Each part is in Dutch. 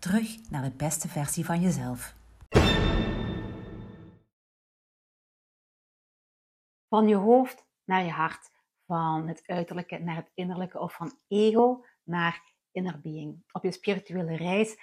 Terug naar de beste versie van jezelf. Van je hoofd naar je hart, van het uiterlijke naar het innerlijke of van ego naar inner being. Op je spirituele reis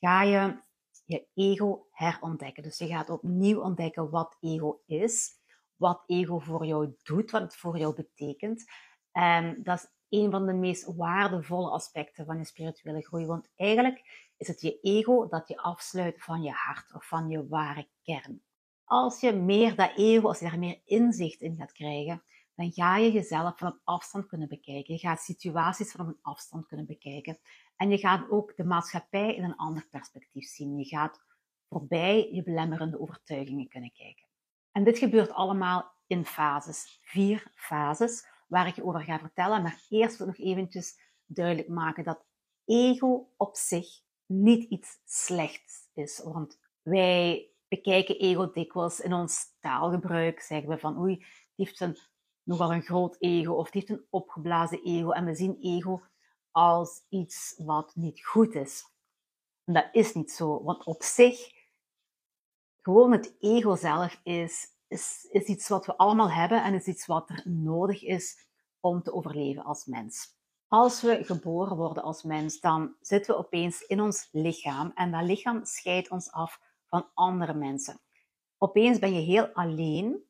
ga je je ego herontdekken. Dus je gaat opnieuw ontdekken wat ego is, wat ego voor jou doet, wat het voor jou betekent. En dat is een van de meest waardevolle aspecten van je spirituele groei. Want eigenlijk is het je ego dat je afsluit van je hart of van je ware kern. Als je meer dat ego, als je daar meer inzicht in gaat krijgen, dan ga je jezelf van een afstand kunnen bekijken. Je gaat situaties van een afstand kunnen bekijken. En je gaat ook de maatschappij in een ander perspectief zien. Je gaat voorbij je belemmerende overtuigingen kunnen kijken. En dit gebeurt allemaal in fases. Vier fases waar ik je over ga vertellen. Maar eerst wil ik nog eventjes duidelijk maken dat ego op zich niet iets slechts is. Want wij bekijken ego dikwijls in ons taalgebruik. Zeggen we van oei, die heeft een, nogal een groot ego of die heeft een opgeblazen ego. En we zien ego als iets wat niet goed is. En dat is niet zo, want op zich, gewoon het ego zelf is, is, is iets wat we allemaal hebben en is iets wat er nodig is om te overleven als mens. Als we geboren worden als mens, dan zitten we opeens in ons lichaam en dat lichaam scheidt ons af van andere mensen. Opeens ben je heel alleen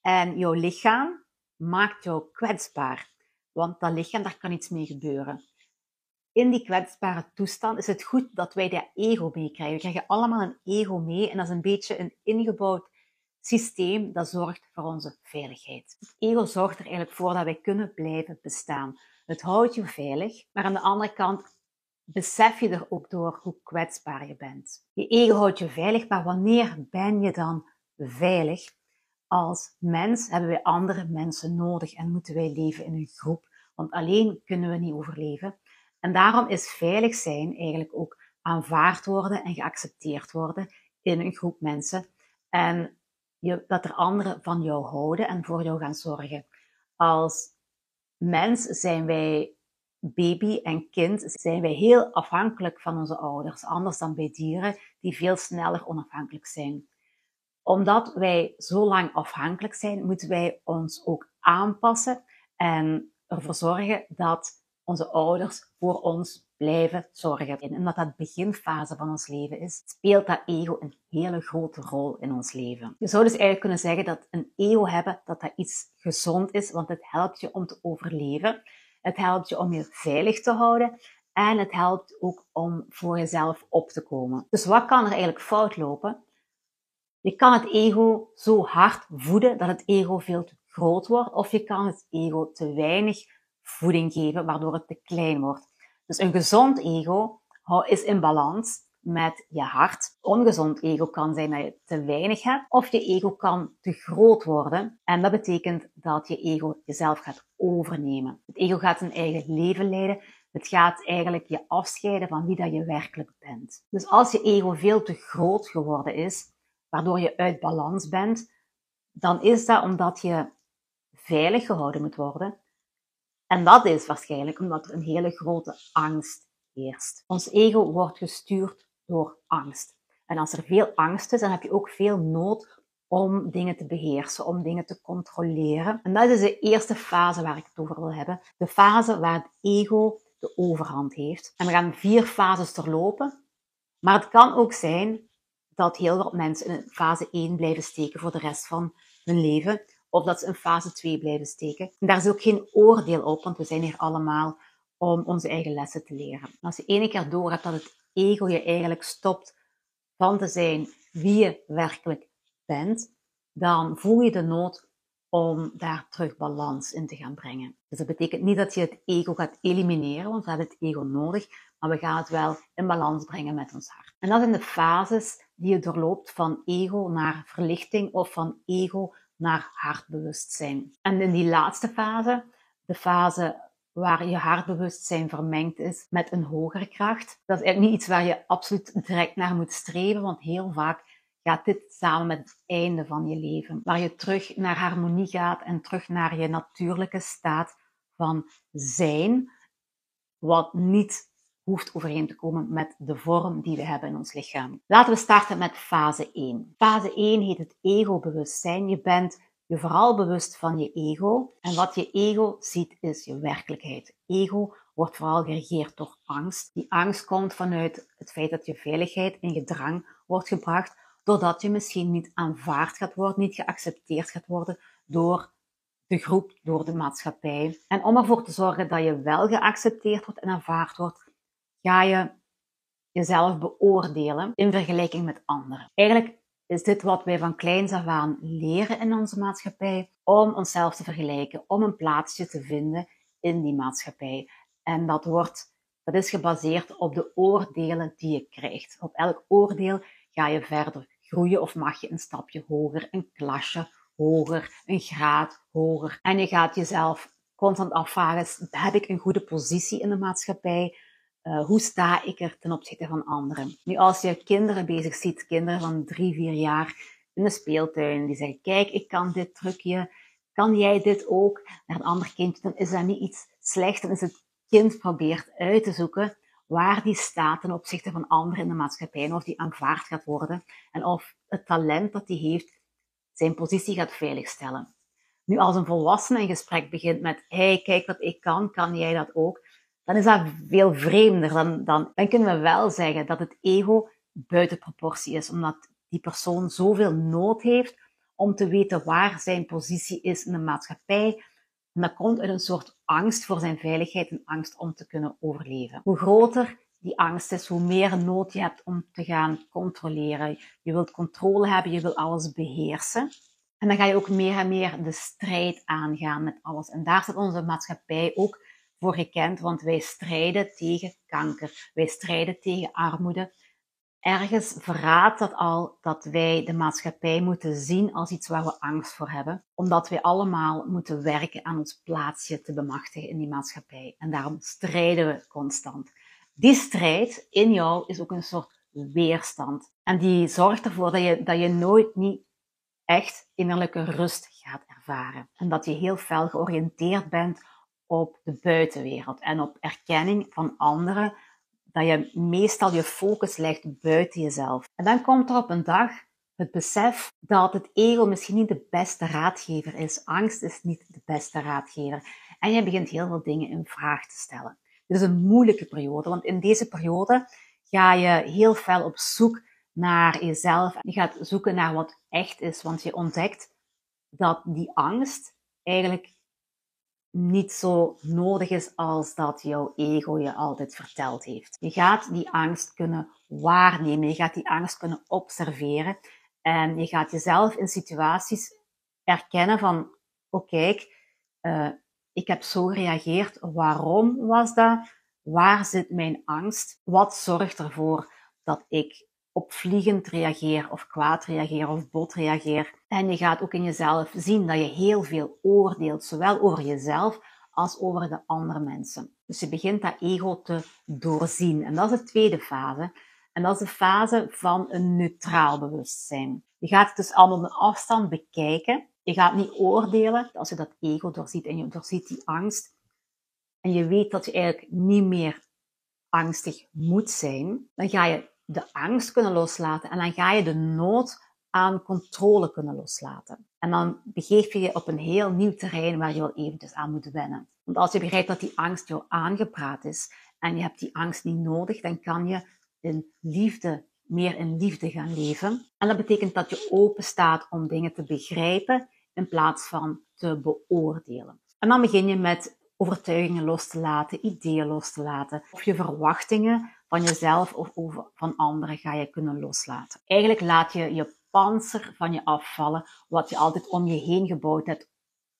en jouw lichaam maakt jou kwetsbaar, want dat lichaam, daar kan iets mee gebeuren in die kwetsbare toestand is het goed dat wij dat ego meekrijgen. We krijgen allemaal een ego mee en dat is een beetje een ingebouwd systeem dat zorgt voor onze veiligheid. Het ego zorgt er eigenlijk voor dat wij kunnen blijven bestaan. Het houdt je veilig, maar aan de andere kant besef je er ook door hoe kwetsbaar je bent. Je ego houdt je veilig, maar wanneer ben je dan veilig? Als mens hebben wij andere mensen nodig en moeten wij leven in een groep, want alleen kunnen we niet overleven. En daarom is veilig zijn eigenlijk ook aanvaard worden en geaccepteerd worden in een groep mensen. En je, dat er anderen van jou houden en voor jou gaan zorgen. Als mens zijn wij baby en kind, zijn wij heel afhankelijk van onze ouders. Anders dan bij dieren die veel sneller onafhankelijk zijn. Omdat wij zo lang afhankelijk zijn, moeten wij ons ook aanpassen en ervoor zorgen dat onze ouders voor ons blijven zorgen. En omdat dat beginfase van ons leven is, speelt dat ego een hele grote rol in ons leven. Je zou dus eigenlijk kunnen zeggen dat een ego hebben, dat dat iets gezond is, want het helpt je om te overleven. Het helpt je om je veilig te houden. En het helpt ook om voor jezelf op te komen. Dus wat kan er eigenlijk fout lopen? Je kan het ego zo hard voeden dat het ego veel te groot wordt, of je kan het ego te weinig voeding geven, waardoor het te klein wordt. Dus een gezond ego is in balans met je hart. Ongezond ego kan zijn dat je te weinig hebt, of je ego kan te groot worden. En dat betekent dat je ego jezelf gaat overnemen. Het ego gaat een eigen leven leiden. Het gaat eigenlijk je afscheiden van wie dat je werkelijk bent. Dus als je ego veel te groot geworden is, waardoor je uit balans bent, dan is dat omdat je veilig gehouden moet worden en dat is waarschijnlijk omdat er een hele grote angst heerst. Ons ego wordt gestuurd door angst. En als er veel angst is, dan heb je ook veel nood om dingen te beheersen, om dingen te controleren. En dat is de eerste fase waar ik het over wil hebben. De fase waar het ego de overhand heeft. En we gaan vier fases doorlopen. Maar het kan ook zijn dat heel wat mensen in fase 1 blijven steken voor de rest van hun leven of dat ze in fase 2 blijven steken. En daar is ook geen oordeel op, want we zijn hier allemaal om onze eigen lessen te leren. als je ene keer door hebt dat het ego je eigenlijk stopt van te zijn wie je werkelijk bent, dan voel je de nood om daar terug balans in te gaan brengen. Dus dat betekent niet dat je het ego gaat elimineren, want we hebben het ego nodig, maar we gaan het wel in balans brengen met ons hart. En dat zijn de fases die je doorloopt van ego naar verlichting of van ego naar hartbewustzijn. En in die laatste fase, de fase waar je hartbewustzijn vermengd is met een hogere kracht, dat is eigenlijk niet iets waar je absoluut direct naar moet streven, want heel vaak gaat dit samen met het einde van je leven, waar je terug naar harmonie gaat en terug naar je natuurlijke staat van zijn, wat niet hoeft overeen te komen met de vorm die we hebben in ons lichaam. Laten we starten met fase 1. Fase 1 heet het ego-bewustzijn. Je bent je vooral bewust van je ego. En wat je ego ziet is je werkelijkheid. Ego wordt vooral geregeerd door angst. Die angst komt vanuit het feit dat je veiligheid in gedrang wordt gebracht, doordat je misschien niet aanvaard gaat worden, niet geaccepteerd gaat worden door de groep, door de maatschappij. En om ervoor te zorgen dat je wel geaccepteerd wordt en aanvaard wordt, ga je jezelf beoordelen in vergelijking met anderen. Eigenlijk is dit wat wij van kleins af aan leren in onze maatschappij, om onszelf te vergelijken, om een plaatsje te vinden in die maatschappij. En dat, wordt, dat is gebaseerd op de oordelen die je krijgt. Op elk oordeel ga je verder groeien of mag je een stapje hoger, een klasje hoger, een graad hoger. En je gaat jezelf constant afvragen, heb ik een goede positie in de maatschappij? Uh, hoe sta ik er ten opzichte van anderen? Nu, als je kinderen bezig ziet, kinderen van drie, vier jaar in de speeltuin, die zeggen, kijk, ik kan dit trucje, kan jij dit ook? Naar een ander kindje, dan is dat niet iets slechts, dan is het kind probeert uit te zoeken waar die staat ten opzichte van anderen in de maatschappij, en of die aanvaard gaat worden, en of het talent dat hij heeft zijn positie gaat veiligstellen. Nu, als een volwassene een gesprek begint met, hey, kijk wat ik kan, kan jij dat ook? Dan is dat veel vreemder. Dan, dan, dan kunnen we wel zeggen dat het ego buiten proportie is, omdat die persoon zoveel nood heeft om te weten waar zijn positie is in de maatschappij. En dat komt uit een soort angst voor zijn veiligheid en angst om te kunnen overleven. Hoe groter die angst is, hoe meer nood je hebt om te gaan controleren. Je wilt controle hebben, je wilt alles beheersen. En dan ga je ook meer en meer de strijd aangaan met alles. En daar zit onze maatschappij ook voor gekend, want wij strijden tegen kanker, wij strijden tegen armoede. Ergens verraadt dat al dat wij de maatschappij moeten zien als iets waar we angst voor hebben, omdat wij allemaal moeten werken aan ons plaatsje te bemachtigen in die maatschappij. En daarom strijden we constant. Die strijd in jou is ook een soort weerstand. En die zorgt ervoor dat je, dat je nooit niet echt innerlijke rust gaat ervaren. En dat je heel fel georiënteerd bent op de buitenwereld en op erkenning van anderen, dat je meestal je focus legt buiten jezelf. En dan komt er op een dag het besef dat het ego misschien niet de beste raadgever is. Angst is niet de beste raadgever. En je begint heel veel dingen in vraag te stellen. Dit is een moeilijke periode, want in deze periode ga je heel fel op zoek naar jezelf. Je gaat zoeken naar wat echt is, want je ontdekt dat die angst eigenlijk niet zo nodig is als dat jouw ego je altijd verteld heeft. Je gaat die angst kunnen waarnemen, je gaat die angst kunnen observeren en je gaat jezelf in situaties erkennen van, oh kijk, uh, ik heb zo gereageerd, waarom was dat? Waar zit mijn angst? Wat zorgt ervoor dat ik opvliegend reageer of kwaad reageer of bot reageer. En je gaat ook in jezelf zien dat je heel veel oordeelt, zowel over jezelf als over de andere mensen. Dus je begint dat ego te doorzien. En dat is de tweede fase. En dat is de fase van een neutraal bewustzijn. Je gaat het dus allemaal op een afstand bekijken. Je gaat niet oordelen als je dat ego doorziet en je doorziet die angst. En je weet dat je eigenlijk niet meer angstig moet zijn. Dan ga je de angst kunnen loslaten en dan ga je de nood aan controle kunnen loslaten. En dan begeef je je op een heel nieuw terrein waar je wel eventjes aan moet wennen. Want als je begrijpt dat die angst jou aangepraat is en je hebt die angst niet nodig, dan kan je in liefde, meer in liefde gaan leven. En dat betekent dat je open staat om dingen te begrijpen in plaats van te beoordelen. En dan begin je met overtuigingen los te laten, ideeën los te laten, of je verwachtingen van jezelf of van anderen ga je kunnen loslaten. Eigenlijk laat je je panzer van je afvallen, wat je altijd om je heen gebouwd hebt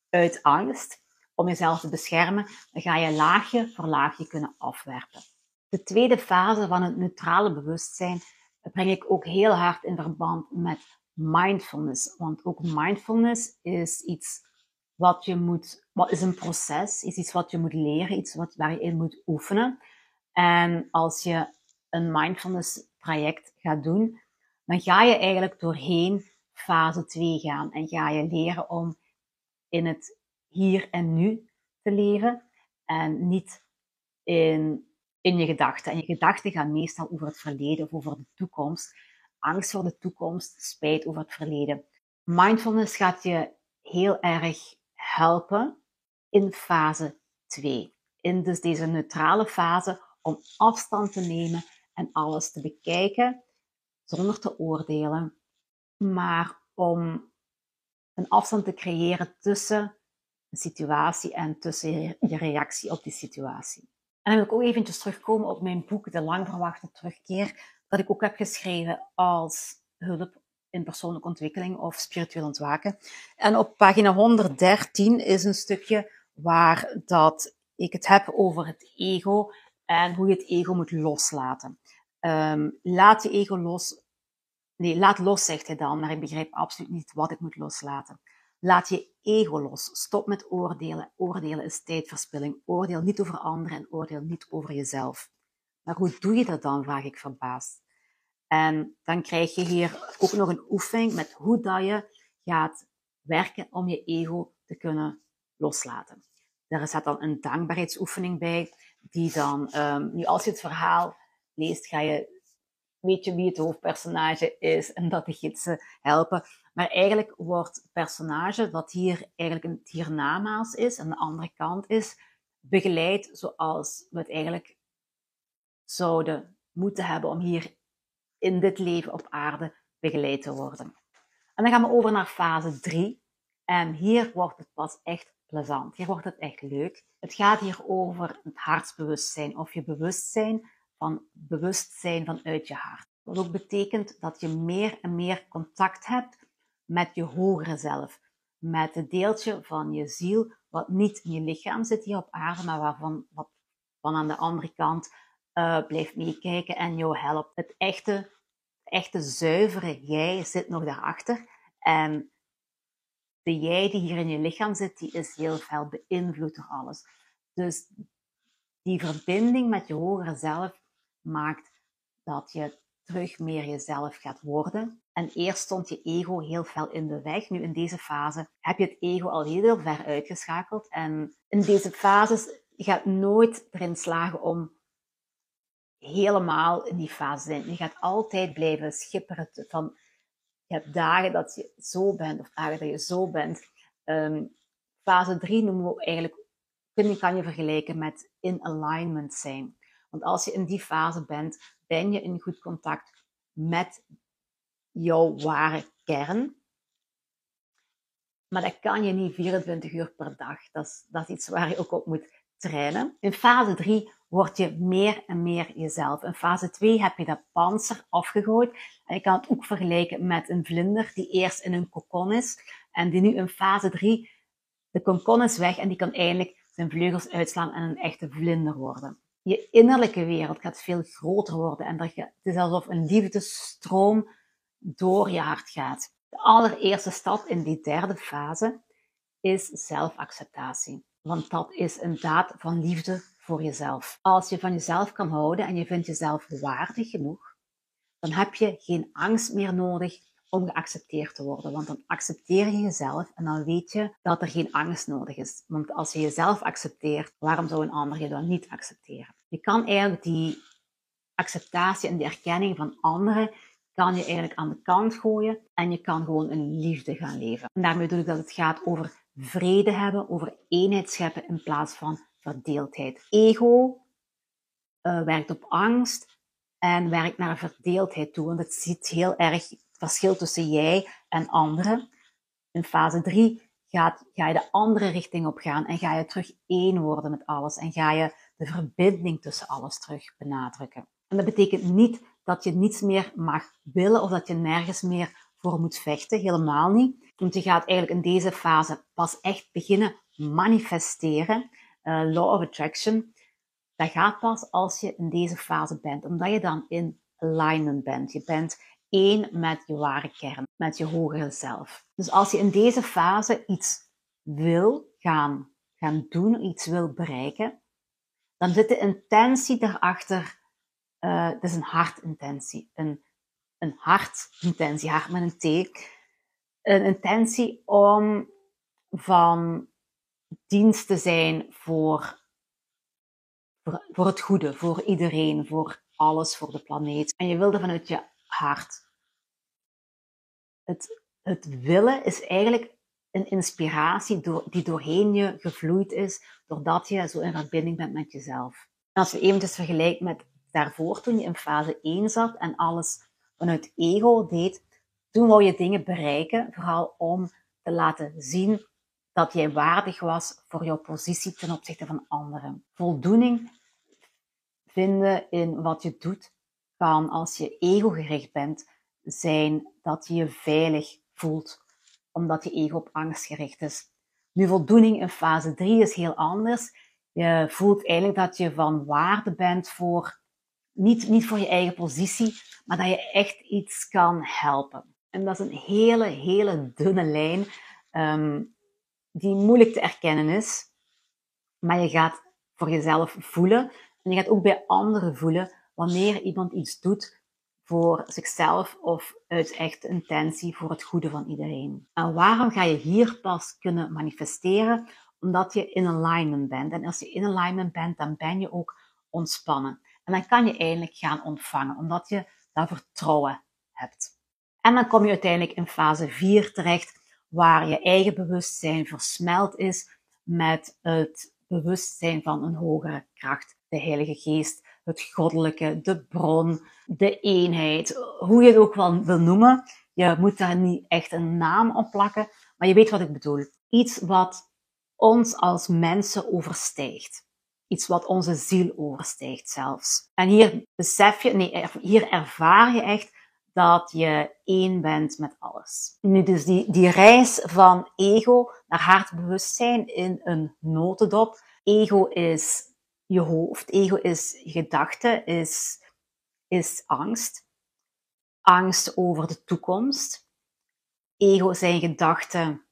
uit angst, om jezelf te beschermen. Dan ga je laagje voor laagje kunnen afwerpen. De tweede fase van het neutrale bewustzijn breng ik ook heel hard in verband met mindfulness. Want ook mindfulness is iets wat je moet, wat is een proces, is iets wat je moet leren, iets wat, waar je in moet oefenen. En als je een mindfulness traject gaat doen, dan ga je eigenlijk doorheen fase 2 gaan en ga je leren om in het hier en nu te leven en niet in, in je gedachten. En je gedachten gaan meestal over het verleden of over de toekomst. Angst voor de toekomst, spijt over het verleden. Mindfulness gaat je heel erg helpen in fase 2. In dus deze neutrale fase om afstand te nemen en alles te bekijken zonder te oordelen, maar om een afstand te creëren tussen een situatie en tussen je reactie op die situatie. En dan wil ik ook eventjes terugkomen op mijn boek De lang verwachte terugkeer, dat ik ook heb geschreven als hulp in persoonlijke ontwikkeling of spiritueel ontwaken. En op pagina 113 is een stukje waar dat ik het heb over het ego en hoe je het ego moet loslaten. Um, laat je ego los. Nee, laat los, zegt hij dan, maar ik begrijp absoluut niet wat ik moet loslaten. Laat je ego los. Stop met oordelen. Oordelen is tijdverspilling. Oordeel niet over anderen en oordeel niet over jezelf. Maar hoe doe je dat dan, vraag ik verbaasd. En dan krijg je hier ook nog een oefening met hoe dat je gaat werken om je ego te kunnen loslaten. Daar staat dan een dankbaarheidsoefening bij, die dan, um, nu als je het verhaal leest, ga je, weet je wie het hoofdpersonage is en dat de gidsen helpen. Maar eigenlijk wordt het personage, wat hier eigenlijk een hiernamaals is, aan de andere kant is, begeleid zoals we het eigenlijk zouden moeten hebben om hier in dit leven op aarde begeleid te worden. En dan gaan we over naar fase 3. En hier wordt het pas echt plezant. Hier wordt het echt leuk. Het gaat hier over het hartsbewustzijn of je bewustzijn van bewustzijn vanuit je hart. Wat ook betekent dat je meer en meer contact hebt met je hogere zelf. Met het deeltje van je ziel wat niet in je lichaam zit hier op aarde, maar waarvan wat van aan de andere kant uh, blijft meekijken en jou helpt. Het echte, echte zuivere jij zit nog daarachter. En jij die hier in je lichaam zit, die is heel veel beïnvloed door alles. Dus die verbinding met je hogere zelf maakt dat je terug meer jezelf gaat worden. En eerst stond je ego heel fel in de weg. Nu in deze fase heb je het ego al heel ver uitgeschakeld. En in deze fases gaat nooit erin slagen om helemaal in die fase te zijn. Je gaat altijd blijven schipperen van je hebt dagen dat je zo bent of dagen dat je zo bent. Um, fase 3 noemen we eigenlijk, kan je vergelijken met in alignment zijn. Want als je in die fase bent, ben je in goed contact met jouw ware kern. Maar dat kan je niet 24 uur per dag. Dat is, dat is iets waar je ook op moet trainen. In fase 3 word je meer en meer jezelf. In fase 2 heb je dat panzer afgegooid. En je kan het ook vergelijken met een vlinder die eerst in een kokon is en die nu in fase 3 de kokon is weg en die kan eindelijk zijn vleugels uitslaan en een echte vlinder worden je innerlijke wereld gaat veel groter worden. En dat het is alsof een liefdesstroom door je hart gaat. De allereerste stap in die derde fase is zelfacceptatie. Want dat is een daad van liefde voor jezelf. Als je van jezelf kan houden en je vindt jezelf waardig genoeg, dan heb je geen angst meer nodig om geaccepteerd te worden. Want dan accepteer je jezelf en dan weet je dat er geen angst nodig is. Want als je jezelf accepteert, waarom zou een ander je dan niet accepteren? Je kan eigenlijk die acceptatie en die erkenning van anderen kan je eigenlijk aan de kant gooien en je kan gewoon een liefde gaan leven. En daarmee bedoel ik dat het gaat over vrede hebben, over eenheid scheppen in plaats van verdeeldheid. Ego uh, werkt op angst en werkt naar verdeeldheid toe. Want het ziet heel erg verschil tussen jij en anderen. In fase 3 gaat, ga je de andere richting op gaan en ga je terug één worden met alles en ga je de verbinding tussen alles terug benadrukken. En dat betekent niet dat je niets meer mag willen of dat je nergens meer voor moet vechten, helemaal niet. Want je gaat eigenlijk in deze fase pas echt beginnen manifesteren. Uh, law of attraction, dat gaat pas als je in deze fase bent, omdat je dan in alignment bent. Je bent één met je ware kern, met je hogere zelf. Dus als je in deze fase iets wil gaan, gaan doen, iets wil bereiken, dan zit de intentie daarachter, uh, het is een hartintentie, een, een hartintentie, hart met een T, een intentie om van dienst te zijn voor, voor, voor het goede, voor iedereen, voor alles, voor de planeet. En je wilde vanuit je hart. Het, het willen is eigenlijk een inspiratie door, die doorheen je gevloeid is, doordat je zo in verbinding bent met jezelf. En als we eventjes vergelijken met daarvoor, toen je in fase 1 zat en alles vanuit ego deed, toen wou je dingen bereiken, vooral om te laten zien dat jij waardig was voor jouw positie ten opzichte van anderen. Voldoening vinden in wat je doet kan, als je ego-gericht bent, zijn dat je je veilig voelt, omdat je ego op angst gericht is. Nu, voldoening in fase 3 is heel anders. Je voelt eigenlijk dat je van waarde bent voor, niet, niet voor je eigen positie, maar dat je echt iets kan helpen. En dat is een hele, hele dunne lijn, um, die moeilijk te erkennen is. Maar je gaat voor jezelf voelen en je gaat ook bij anderen voelen wanneer iemand iets doet voor zichzelf of uit echte intentie voor het goede van iedereen. En waarom ga je hier pas kunnen manifesteren? Omdat je in alignment bent. En als je in alignment bent, dan ben je ook ontspannen. En dan kan je eigenlijk gaan ontvangen, omdat je daar vertrouwen hebt. En dan kom je uiteindelijk in fase 4 terecht, waar je eigen bewustzijn versmelt is met het bewustzijn van een hogere kracht, de Heilige Geest, het goddelijke, de bron, de eenheid, hoe je het ook wel wil noemen. Je moet daar niet echt een naam op plakken, maar je weet wat ik bedoel. Iets wat ons als mensen overstijgt. Iets wat onze ziel overstijgt zelfs. En hier besef je, nee, hier ervaar je echt dat je één bent met alles. Nu dus die, die reis van ego naar hartbewustzijn in een notendop. Ego is je hoofd. Ego is gedachte, is, is angst. Angst over de toekomst. Ego zijn gedachten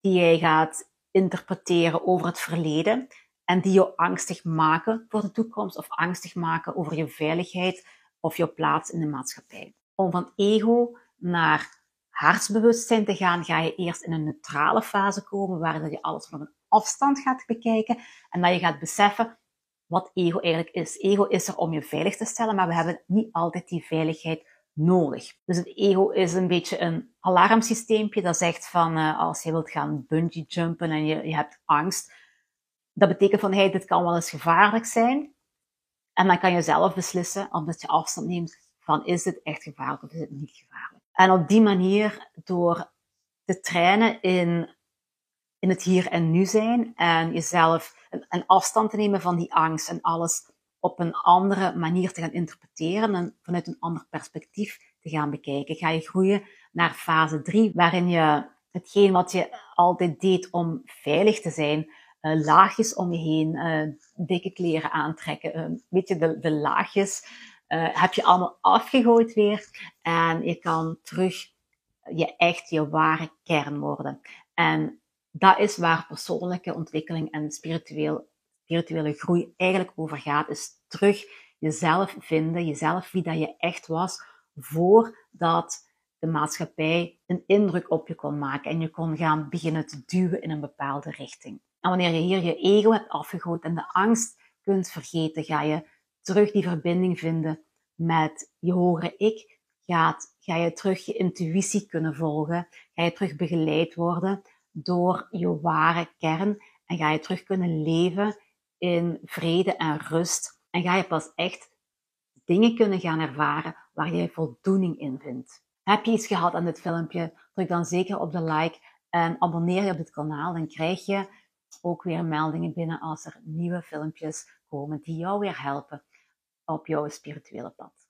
die jij gaat interpreteren over het verleden en die jou angstig maken voor de toekomst of angstig maken over je veiligheid of je plaats in de maatschappij. Om van ego naar hartsbewustzijn te gaan, ga je eerst in een neutrale fase komen, waar je alles van een afstand gaat bekijken en dat je gaat beseffen wat ego eigenlijk is. Ego is er om je veilig te stellen, maar we hebben niet altijd die veiligheid nodig. Dus het ego is een beetje een alarmsysteempje dat zegt van uh, als je wilt gaan bungee jumpen en je, je hebt angst, dat betekent van hey, dit kan wel eens gevaarlijk zijn. En dan kan je zelf beslissen, omdat je afstand neemt, van is dit echt gevaarlijk of is het niet gevaarlijk. En op die manier, door te trainen in, in het hier en nu zijn en jezelf een, afstand te nemen van die angst en alles op een andere manier te gaan interpreteren en vanuit een ander perspectief te gaan bekijken. Ga je groeien naar fase 3, waarin je hetgeen wat je altijd deed om veilig te zijn, uh, laagjes om je heen, uh, dikke kleren aantrekken, uh, weet je, de, de laagjes heb je allemaal afgegooid weer en je kan terug je echt je ware kern worden. En dat is waar persoonlijke ontwikkeling en spiritueel, spirituele groei eigenlijk over gaat. Is terug jezelf vinden, jezelf wie dat je echt was, voordat de maatschappij een indruk op je kon maken en je kon gaan beginnen te duwen in een bepaalde richting. En wanneer je hier je ego hebt afgegooid en de angst kunt vergeten, ga je terug die verbinding vinden met je hogere ik. Gaat, ga je terug je intuïtie kunnen volgen, ga je terug begeleid worden door je ware kern en ga je terug kunnen leven in vrede en rust en ga je pas echt dingen kunnen gaan ervaren waar jij voldoening in vindt. Heb je iets gehad aan dit filmpje? Druk dan zeker op de like en abonneer je op dit kanaal. Dan krijg je ook weer meldingen binnen als er nieuwe filmpjes komen die jou weer helpen op jouw spirituele pad.